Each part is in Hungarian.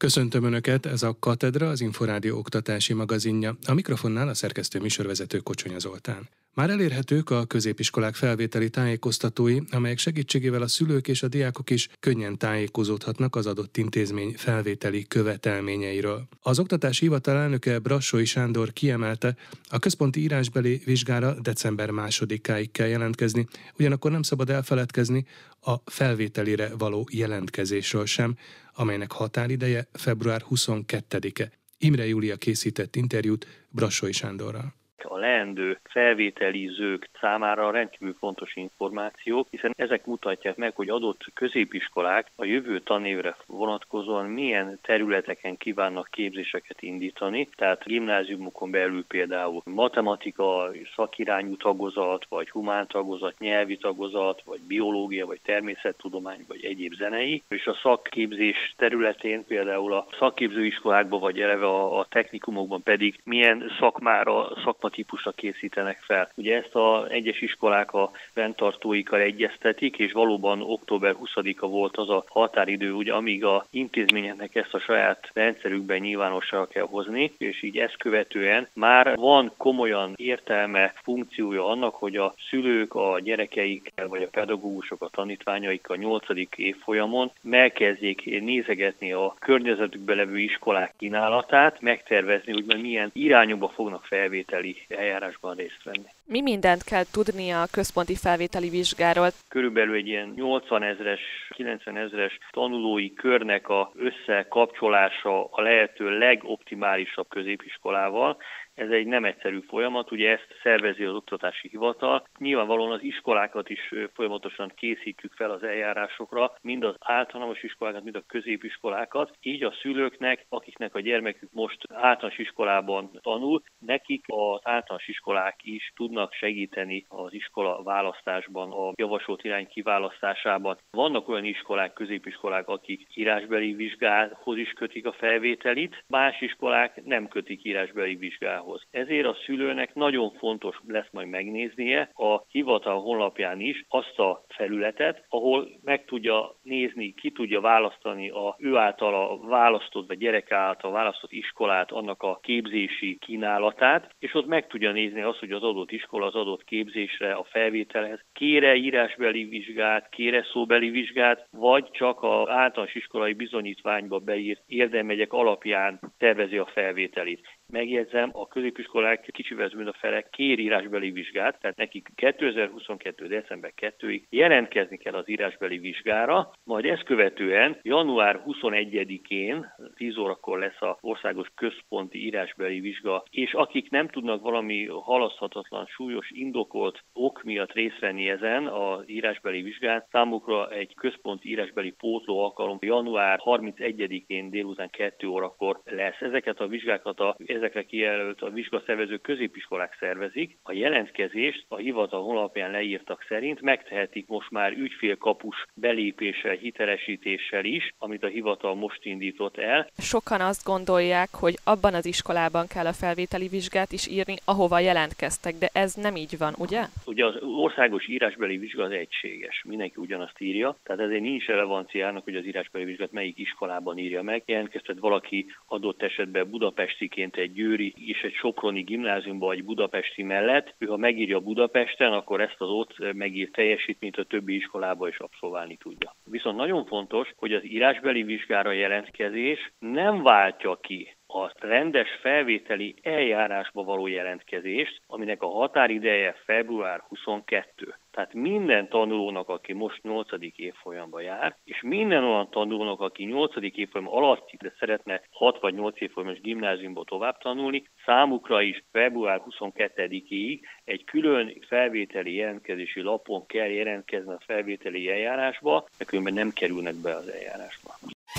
Köszöntöm Önöket, ez a Katedra, az Inforádió oktatási magazinja. A mikrofonnál a szerkesztő műsorvezető Kocsonya Zoltán. Már elérhetők a középiskolák felvételi tájékoztatói, amelyek segítségével a szülők és a diákok is könnyen tájékozódhatnak az adott intézmény felvételi követelményeiről. Az oktatási hivatal elnöke Brassói Sándor kiemelte, a központi írásbeli vizsgára december másodikáig kell jelentkezni, ugyanakkor nem szabad elfeledkezni a felvételire való jelentkezésről sem, amelynek határideje február 22-e. Imre Júlia készített interjút Brassói Sándorral a leendő felvételizők számára rendkívül fontos információk, hiszen ezek mutatják meg, hogy adott középiskolák a jövő tanévre vonatkozóan milyen területeken kívánnak képzéseket indítani, tehát gimnáziumokon belül például matematika, szakirányú tagozat, vagy humán tagozat, nyelvi tagozat, vagy biológia, vagy természettudomány, vagy egyéb zenei, és a szakképzés területén például a szakképzőiskolákban, vagy eleve a, technikumokban pedig milyen szakmára, szakma típusra készítenek fel. Ugye ezt a egyes iskolák a fenntartóikkal egyeztetik, és valóban október 20-a volt az a határidő, ugye, amíg a intézményeknek ezt a saját rendszerükben nyilvánosságra kell hozni, és így ezt követően már van komolyan értelme, funkciója annak, hogy a szülők a gyerekeikkel, vagy a pedagógusok a tanítványaik a 8. évfolyamon megkezdjék nézegetni a környezetükbe levő iskolák kínálatát, megtervezni, hogy milyen irányokba fognak felvételi eljárásban részt venni. Mi mindent kell tudnia a központi felvételi vizsgáról? Körülbelül egy ilyen 80 ezres, 90 ezres tanulói körnek a összekapcsolása a lehető legoptimálisabb középiskolával, ez egy nem egyszerű folyamat, ugye ezt szervezi az oktatási hivatal. Nyilvánvalóan az iskolákat is folyamatosan készítjük fel az eljárásokra, mind az általános iskolákat, mind a középiskolákat. Így a szülőknek, akiknek a gyermekük most általános iskolában tanul, nekik az általános iskolák is tudnak segíteni az iskola választásban, a javasolt irány kiválasztásában. Vannak olyan iskolák, középiskolák, akik írásbeli vizsgához is kötik a felvételit, más iskolák nem kötik írásbeli vizsgához munkához. Ezért a szülőnek nagyon fontos lesz majd megnéznie a hivatal honlapján is azt a felületet, ahol meg tudja nézni, ki tudja választani a ő által a választott, vagy gyerek által választott iskolát, annak a képzési kínálatát, és ott meg tudja nézni azt, hogy az adott iskola az adott képzésre, a felvételhez kére írásbeli vizsgát, kére szóbeli vizsgát, vagy csak az általános iskolai bizonyítványba beírt érdemegyek alapján tervezi a felvételit. Megjegyzem, a középiskolák kicsivel mint a fele kér írásbeli vizsgát, tehát nekik 2022. december 2-ig jelentkezni kell az írásbeli vizsgára, majd ezt követően január 21-én 10 órakor lesz a országos központi írásbeli vizsga, és akik nem tudnak valami halaszthatatlan, súlyos, indokolt ok miatt részt venni ezen az írásbeli vizsgán, számukra egy központi írásbeli pótló alkalom január 31-én délután 2 órakor lesz. Ezeket a vizsgákat a ezekre kijelölt a vizsgaszervező középiskolák szervezik. A jelentkezést a hivatal honlapján leírtak szerint megtehetik most már ügyfélkapus belépéssel, hitelesítéssel is, amit a hivatal most indított el. Sokan azt gondolják, hogy abban az iskolában kell a felvételi vizsgát is írni, ahova jelentkeztek, de ez nem így van, ugye? Ugye az országos írásbeli vizsga az egységes, mindenki ugyanazt írja, tehát ezért nincs relevanciának, hogy az írásbeli vizsgát melyik iskolában írja meg. Jelentkeztet valaki adott esetben budapestiként egy egy győri és egy soproni gimnáziumban vagy budapesti mellett, ő ha megírja Budapesten, akkor ezt az ott megírt teljesítményt a többi iskolába is abszolválni tudja. Viszont nagyon fontos, hogy az írásbeli vizsgára jelentkezés nem váltja ki a rendes felvételi eljárásba való jelentkezést, aminek a határideje február 22. Tehát minden tanulónak, aki most 8. évfolyamba jár, és minden olyan tanulónak, aki 8. évfolyam alatt, de szeretne 6 vagy 8 évfolyamos gimnáziumba tovább tanulni, számukra is február 22-ig egy külön felvételi jelentkezési lapon kell jelentkezni a felvételi eljárásba, de különben nem kerülnek be az eljárásba.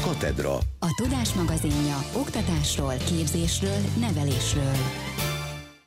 Katedra. A Tudás magazinja oktatásról, képzésről, nevelésről.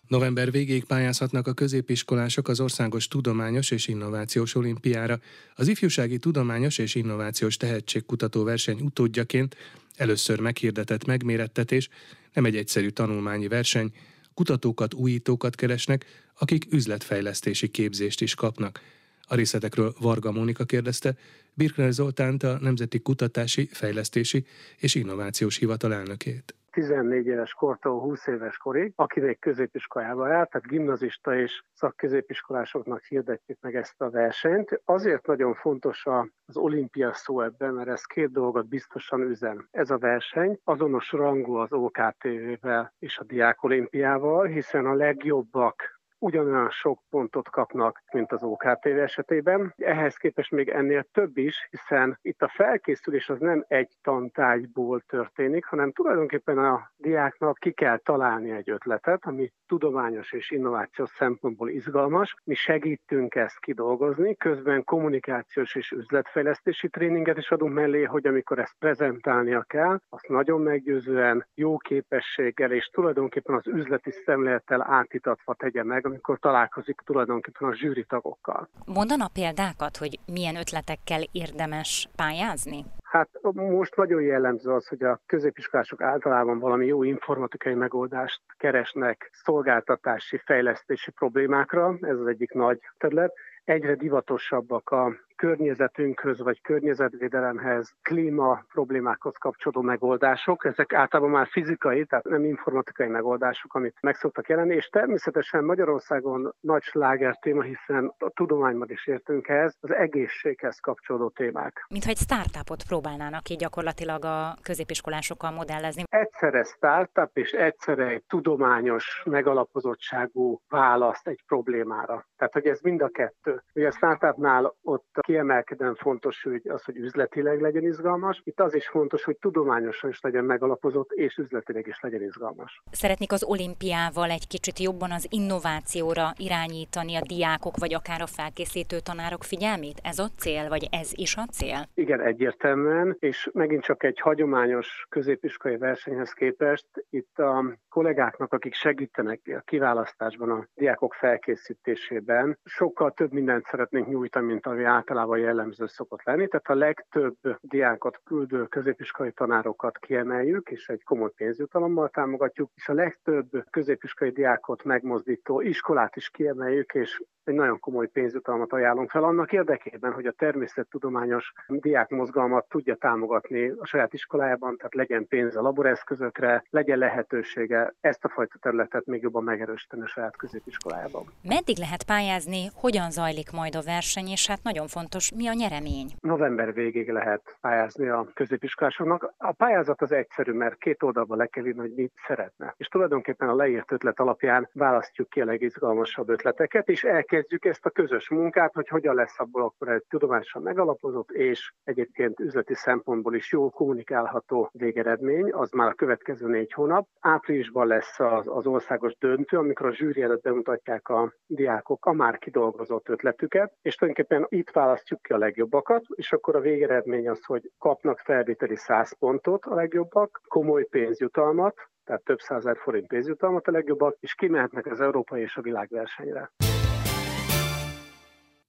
November végéig pályázhatnak a középiskolások az Országos Tudományos és Innovációs Olimpiára. Az ifjúsági tudományos és innovációs tehetségkutató verseny utódjaként először meghirdetett megmérettetés nem egy egyszerű tanulmányi verseny, kutatókat, újítókat keresnek, akik üzletfejlesztési képzést is kapnak. A részletekről Varga Mónika kérdezte, Birkner Zoltánt a Nemzeti Kutatási, Fejlesztési és Innovációs Hivatal elnökét. 14 éves kortól 20 éves korig, aki még középiskolába jár, tehát gimnazista és szakközépiskolásoknak hirdetjük meg ezt a versenyt. Azért nagyon fontos az olimpia szó ebben, mert ez két dolgot biztosan üzen. Ez a verseny azonos rangú az OKTV-vel és a Diák Olimpiával, hiszen a legjobbak ugyanolyan sok pontot kapnak, mint az OKTV esetében. Ehhez képest még ennél több is, hiszen itt a felkészülés az nem egy tantárgyból történik, hanem tulajdonképpen a diáknak ki kell találni egy ötletet, ami tudományos és innovációs szempontból izgalmas. Mi segítünk ezt kidolgozni, közben kommunikációs és üzletfejlesztési tréninget is adunk mellé, hogy amikor ezt prezentálnia kell, azt nagyon meggyőzően, jó képességgel és tulajdonképpen az üzleti szemlélettel átítatva tegye meg, amikor találkozik tulajdonképpen a zsűri tagokkal. Mondana példákat, hogy milyen ötletekkel érdemes pályázni? Hát most nagyon jellemző az, hogy a középiskolások általában valami jó informatikai megoldást keresnek szolgáltatási, fejlesztési problémákra, ez az egyik nagy terület. Egyre divatosabbak a környezetünkhöz vagy környezetvédelemhez, klíma problémákhoz kapcsolódó megoldások. Ezek általában már fizikai, tehát nem informatikai megoldások, amit meg szoktak jelenni, és természetesen Magyarországon nagy sláger téma, hiszen a tudományban is értünk ehhez, az egészséghez kapcsolódó témák. Mintha egy startupot próbálnának ki gyakorlatilag a középiskolásokkal modellezni. Egyszerre startup és egyszerre egy tudományos megalapozottságú választ egy problémára. Tehát, hogy ez mind a kettő. Ugye a startupnál ott kiemelkedően fontos, hogy az, hogy üzletileg legyen izgalmas. Itt az is fontos, hogy tudományosan is legyen megalapozott, és üzletileg is legyen izgalmas. Szeretnék az olimpiával egy kicsit jobban az innovációra irányítani a diákok, vagy akár a felkészítő tanárok figyelmét? Ez a cél, vagy ez is a cél? Igen, egyértelműen, és megint csak egy hagyományos középiskolai versenyhez képest itt a kollégáknak, akik segítenek a kiválasztásban, a diákok felkészítésében, sokkal több mindent szeretnénk nyújtani, mint ami általában jellemző szokott lenni. Tehát a legtöbb diákot küldő középiskolai tanárokat kiemeljük, és egy komoly pénzjutalommal támogatjuk, és a legtöbb középiskolai diákot megmozdító iskolát is kiemeljük, és egy nagyon komoly pénzjutalmat ajánlunk fel annak érdekében, hogy a természettudományos diákmozgalmat tudja támogatni a saját iskolájában, tehát legyen pénz a laboreszközökre, legyen lehetősége ezt a fajta területet még jobban megerősíteni a saját középiskolájában. Meddig lehet pályázni, hogyan zajlik majd a verseny, és hát nagyon fontos, mi a nyeremény? November végéig lehet pályázni a középiskolásoknak. A pályázat az egyszerű, mert két oldalban le kell írni, hogy mit szeretne. És tulajdonképpen a leírt ötlet alapján választjuk ki a legizgalmasabb ötleteket, és el elkezdjük ezt a közös munkát, hogy hogyan lesz abból akkor egy tudományosan megalapozott és egyébként üzleti szempontból is jól kommunikálható végeredmény, az már a következő négy hónap. Áprilisban lesz az, az országos döntő, amikor a zsűri előtt bemutatják a diákok a már kidolgozott ötletüket, és tulajdonképpen itt választjuk ki a legjobbakat, és akkor a végeredmény az, hogy kapnak felvételi 100 pontot a legjobbak, komoly pénzjutalmat, tehát több százer forint pénzjutalmat a legjobbak, és kimehetnek az európai és a világversenyre.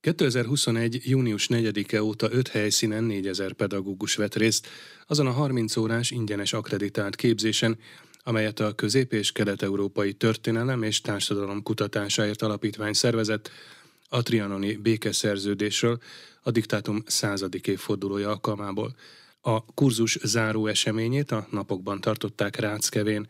2021. június 4-e óta 5 helyszínen 4000 pedagógus vett részt azon a 30 órás ingyenes akreditált képzésen, amelyet a Közép- és Kelet-Európai Történelem és Társadalom Kutatásáért Alapítvány szervezett a trianoni békeszerződésről a diktátum századik évfordulója alkalmából. A kurzus záró eseményét a napokban tartották Ráckevén.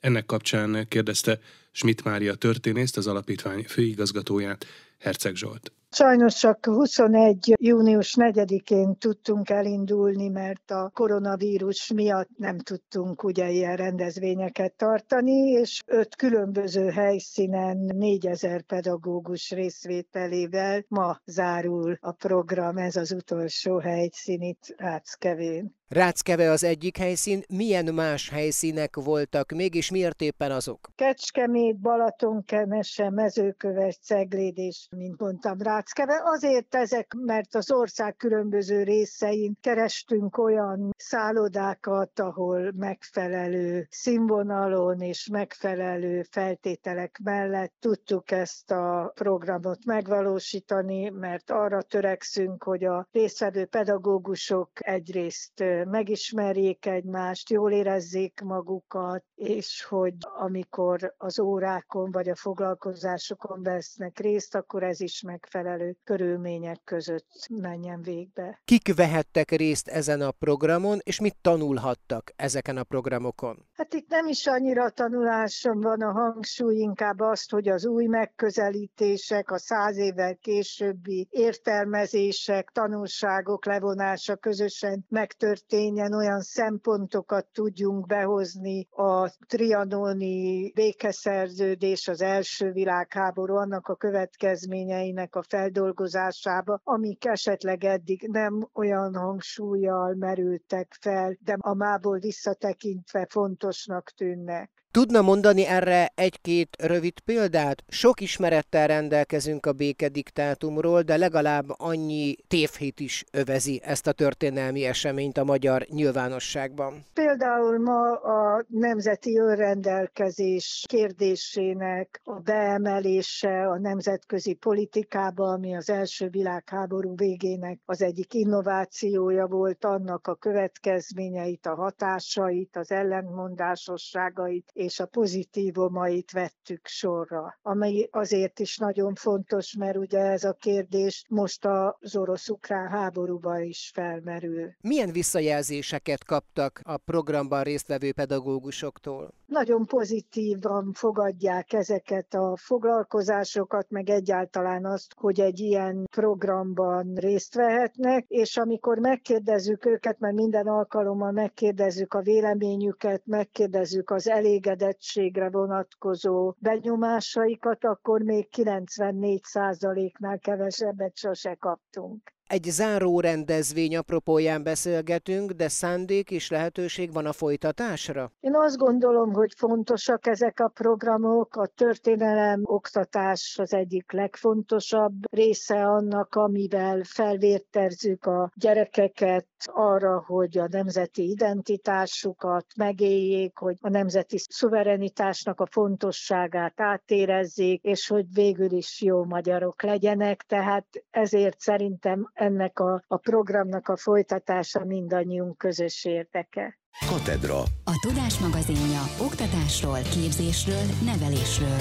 Ennek kapcsán kérdezte Schmidt Mária történészt, az alapítvány főigazgatóját, Herceg Zsolt. Sajnos csak 21. június 4-én tudtunk elindulni, mert a koronavírus miatt nem tudtunk ugye ilyen rendezvényeket tartani, és öt különböző helyszínen 4000 pedagógus részvételével ma zárul a program, ez az utolsó helyszín itt Ráckevén. Ráckeve az egyik helyszín, milyen más helyszínek voltak mégis miért éppen azok? Kecskemét, Balatonkenese, Mezőköves, Cegléd és, mint mondtam, Ráckeve. Azért ezek, mert az ország különböző részein kerestünk olyan szállodákat, ahol megfelelő színvonalon és megfelelő feltételek mellett tudtuk ezt a programot megvalósítani, mert arra törekszünk, hogy a résztvevő pedagógusok egyrészt megismerjék egymást, jól érezzék magukat, és hogy amikor az órákon vagy a foglalkozásokon vesznek részt, akkor ez is megfelelő körülmények között menjen végbe. Kik vehettek részt ezen a programon, és mit tanulhattak ezeken a programokon? Hát itt nem is annyira tanuláson van a hangsúly, inkább azt, hogy az új megközelítések, a száz évvel későbbi értelmezések, tanulságok levonása közösen megtörténjen, olyan szempontokat tudjunk behozni a trianoni békeszerződés, az első világháború, annak a következményeinek a feldolgozásába, amik esetleg eddig nem olyan hangsúlyjal merültek fel, de a mából visszatekintve fontosnak tűnnek. Tudna mondani erre egy-két rövid példát? Sok ismerettel rendelkezünk a békediktátumról, de legalább annyi tévhit is övezi ezt a történelmi eseményt a magyar nyilvánosságban. Például ma a nemzeti önrendelkezés kérdésének a beemelése a nemzetközi politikába, ami az első világháború végének az egyik innovációja volt, annak a következményeit, a hatásait, az ellentmondásosságait és a pozitívumait vettük sorra, ami azért is nagyon fontos, mert ugye ez a kérdés most az orosz-ukrán háborúban is felmerül. Milyen visszajelzéseket kaptak a programban résztvevő pedagógusoktól? Nagyon pozitívan fogadják ezeket a foglalkozásokat, meg egyáltalán azt, hogy egy ilyen programban részt vehetnek, és amikor megkérdezzük őket, mert minden alkalommal megkérdezzük a véleményüket, megkérdezzük az elégedettségre vonatkozó benyomásaikat, akkor még 94%-nál kevesebbet sose kaptunk. Egy záró rendezvény apropóján beszélgetünk, de szándék és lehetőség van a folytatásra? Én azt gondolom, hogy fontosak ezek a programok. A történelem oktatás az egyik legfontosabb része annak, amivel felvérterzük a gyerekeket arra, hogy a nemzeti identitásukat megéljék, hogy a nemzeti szuverenitásnak a fontosságát átérezzék, és hogy végül is jó magyarok legyenek. Tehát ezért szerintem ennek a, a programnak a folytatása mindannyiunk közös érdeke. Katedra. A Tudás magazinja oktatásról, képzésről, nevelésről.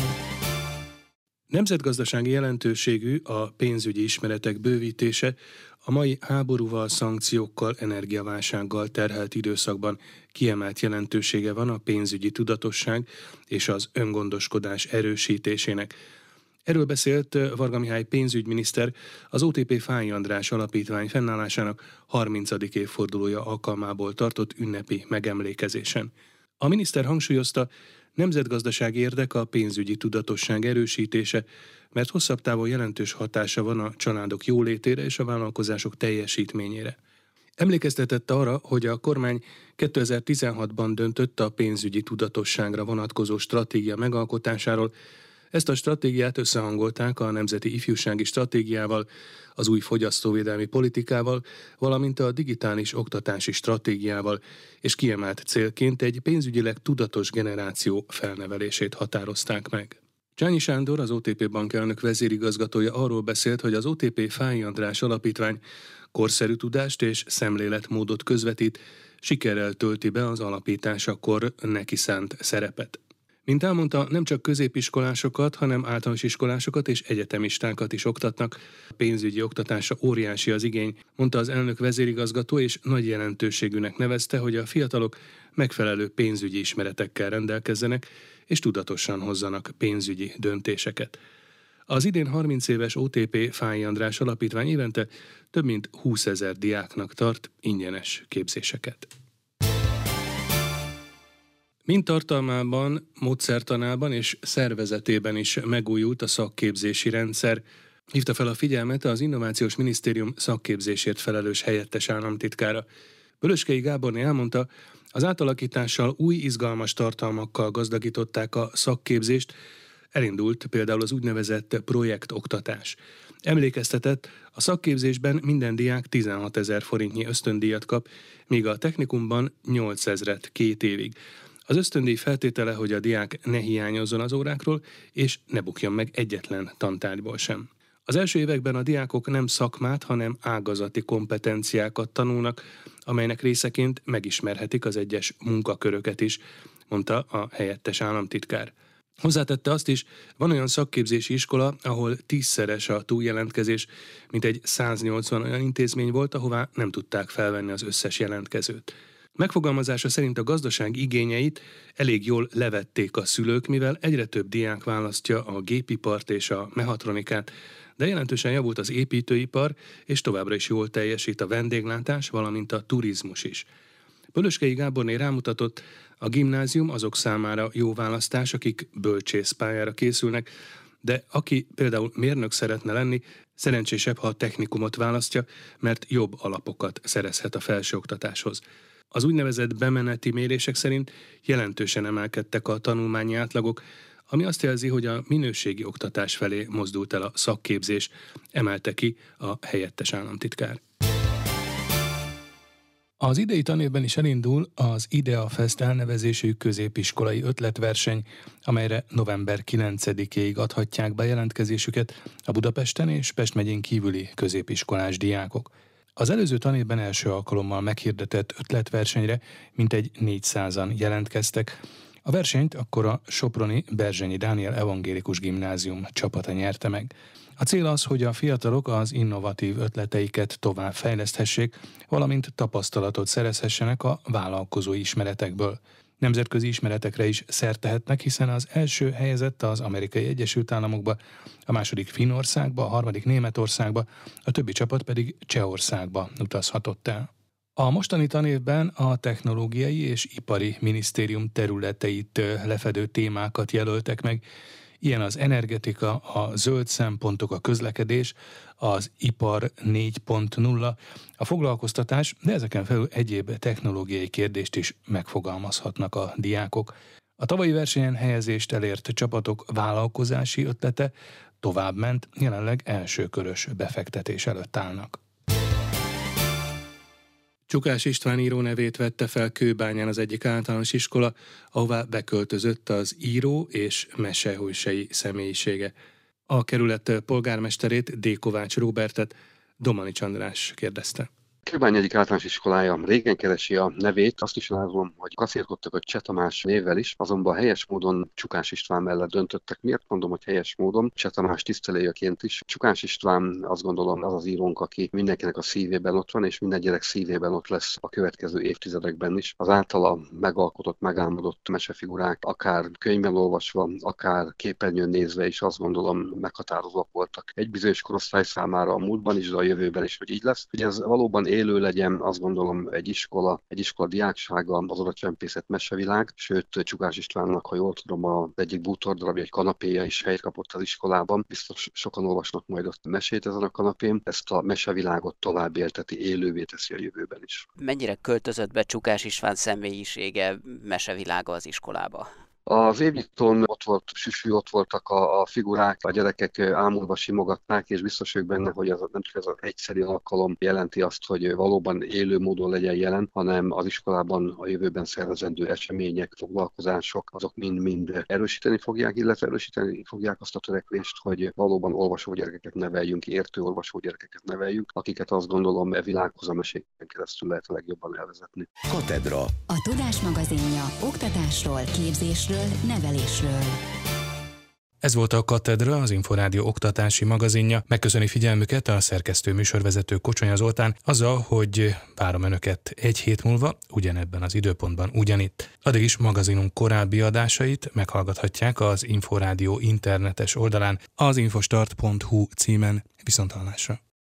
Nemzetgazdasági jelentőségű a pénzügyi ismeretek bővítése a mai háborúval, szankciókkal, energiaválsággal terhelt időszakban kiemelt jelentősége van a pénzügyi tudatosság és az öngondoskodás erősítésének. Erről beszélt Varga Mihály pénzügyminiszter az OTP Fáj András Alapítvány fennállásának 30. évfordulója alkalmából tartott ünnepi megemlékezésen. A miniszter hangsúlyozta, nemzetgazdasági érdek a pénzügyi tudatosság erősítése, mert hosszabb távon jelentős hatása van a családok jólétére és a vállalkozások teljesítményére. Emlékeztetett arra, hogy a kormány 2016-ban döntött a pénzügyi tudatosságra vonatkozó stratégia megalkotásáról, ezt a stratégiát összehangolták a Nemzeti Ifjúsági Stratégiával, az új fogyasztóvédelmi politikával, valamint a digitális oktatási stratégiával, és kiemelt célként egy pénzügyileg tudatos generáció felnevelését határozták meg. Csányi Sándor, az OTP bank elnök vezérigazgatója arról beszélt, hogy az OTP Fáj András alapítvány korszerű tudást és szemléletmódot közvetít, sikerrel tölti be az alapításakor neki szánt szerepet. Mint elmondta, nem csak középiskolásokat, hanem általános iskolásokat és egyetemistákat is oktatnak. A pénzügyi oktatása óriási az igény, mondta az elnök vezérigazgató, és nagy jelentőségűnek nevezte, hogy a fiatalok megfelelő pénzügyi ismeretekkel rendelkezzenek, és tudatosan hozzanak pénzügyi döntéseket. Az idén 30 éves OTP Fáj András Alapítvány évente több mint 20 ezer diáknak tart ingyenes képzéseket. Mind tartalmában, módszertanában és szervezetében is megújult a szakképzési rendszer, hívta fel a figyelmet az Innovációs Minisztérium szakképzésért felelős helyettes államtitkára. Bölöskei Gáborné elmondta, az átalakítással új izgalmas tartalmakkal gazdagították a szakképzést, elindult például az úgynevezett projektoktatás. Emlékeztetett, a szakképzésben minden diák 16 ezer forintnyi ösztöndíjat kap, míg a technikumban 8 ezret két évig. Az ösztöndíj feltétele, hogy a diák ne hiányozzon az órákról, és ne bukjon meg egyetlen tantárgyból sem. Az első években a diákok nem szakmát, hanem ágazati kompetenciákat tanulnak, amelynek részeként megismerhetik az egyes munkaköröket is, mondta a helyettes államtitkár. Hozzátette azt is, van olyan szakképzési iskola, ahol tízszeres a túljelentkezés, mint egy 180 olyan intézmény volt, ahová nem tudták felvenni az összes jelentkezőt. Megfogalmazása szerint a gazdaság igényeit elég jól levették a szülők, mivel egyre több diák választja a gépipart és a mehatronikát, de jelentősen javult az építőipar, és továbbra is jól teljesít a vendéglátás, valamint a turizmus is. Pölöskei Gáborné rámutatott, a gimnázium azok számára jó választás, akik bölcsészpályára készülnek, de aki például mérnök szeretne lenni, szerencsésebb, ha a technikumot választja, mert jobb alapokat szerezhet a felsőoktatáshoz. Az úgynevezett bemeneti mérések szerint jelentősen emelkedtek a tanulmányi átlagok, ami azt jelzi, hogy a minőségi oktatás felé mozdult el a szakképzés, emelte ki a helyettes államtitkár. Az idei tanévben is elindul az IDEA Fest elnevezésű középiskolai ötletverseny, amelyre november 9-ig adhatják be jelentkezésüket a Budapesten és Pest megyén kívüli középiskolás diákok. Az előző tanévben első alkalommal meghirdetett ötletversenyre mintegy 400-an jelentkeztek. A versenyt akkor a Soproni Berzsenyi Dániel Evangélikus Gimnázium csapata nyerte meg. A cél az, hogy a fiatalok az innovatív ötleteiket tovább fejleszthessék, valamint tapasztalatot szerezhessenek a vállalkozói ismeretekből. Nemzetközi ismeretekre is szert tehetnek, hiszen az első helyezett az Amerikai Egyesült Államokba, a második Finnországba, a harmadik Németországba, a többi csapat pedig Csehországba utazhatott el. A mostani tanévben a technológiai és ipari minisztérium területeit lefedő témákat jelöltek meg, Ilyen az energetika, a zöld szempontok, a közlekedés, az ipar 4.0, a foglalkoztatás, de ezeken felül egyéb technológiai kérdést is megfogalmazhatnak a diákok. A tavalyi versenyen helyezést elért csapatok vállalkozási ötlete továbbment, jelenleg első körös befektetés előtt állnak. Csukás István író nevét vette fel Kőbányán az egyik általános iskola, ahová beköltözött az író és mesehősei személyisége. A kerület polgármesterét D. Kovács Róbertet Domani Csandrás kérdezte. Kőbány egyik általános iskolája régen keresi a nevét, azt is látom, hogy kaszírkodtak a Cseh Tamás névvel is, azonban helyes módon Csukás István mellett döntöttek. Miért mondom, hogy helyes módon? Cseh Tamás tiszteléjeként is. Csukás István azt gondolom az az írónk, aki mindenkinek a szívében ott van, és minden gyerek szívében ott lesz a következő évtizedekben is. Az általa megalkotott, megálmodott mesefigurák, akár könyvben olvasva, akár képernyőn nézve is azt gondolom meghatározóak voltak. Egy bizonyos korosztály számára a múltban is, de a jövőben is, hogy így lesz. Hogy ez valóban élő legyen, azt gondolom egy iskola, egy iskola diáksága, az csempészet mesevilág, sőt Csukás Istvánnak, ha jól tudom, az egyik bútordarabja, egy kanapéja is helyt kapott az iskolában. Biztos sokan olvasnak majd ott mesét ezen a kanapén. Ezt a mesevilágot tovább élteti, élővé teszi a jövőben is. Mennyire költözött be Csukás István személyisége, mesevilága az iskolába? Az évnyiton ott volt süsű, ott voltak a, a figurák, a gyerekek ámulva simogatták, és biztos vagyok benne, hogy ez nem csak ez az egyszeri alkalom jelenti azt, hogy valóban élő módon legyen jelen, hanem az iskolában a jövőben szervezendő események, foglalkozások, azok mind-mind erősíteni fogják, illetve erősíteni fogják azt a törekvést, hogy valóban olvasó gyerekeket neveljünk, értő olvasó gyerekeket neveljünk, akiket azt gondolom e világhoz a meséken keresztül lehet a legjobban elvezetni. Katedra. A Tudás magazinja oktatásról, képzésről, oktatásról, nevelésről. Ez volt a Katedra, az Inforádió oktatási magazinja. Megköszöni figyelmüket a szerkesztő műsorvezető Kocsonya Zoltán azzal, hogy várom Önöket egy hét múlva, ugyanebben az időpontban ugyanitt. Addig is magazinunk korábbi adásait meghallgathatják az Inforádió internetes oldalán az infostart.hu címen. Viszontalásra!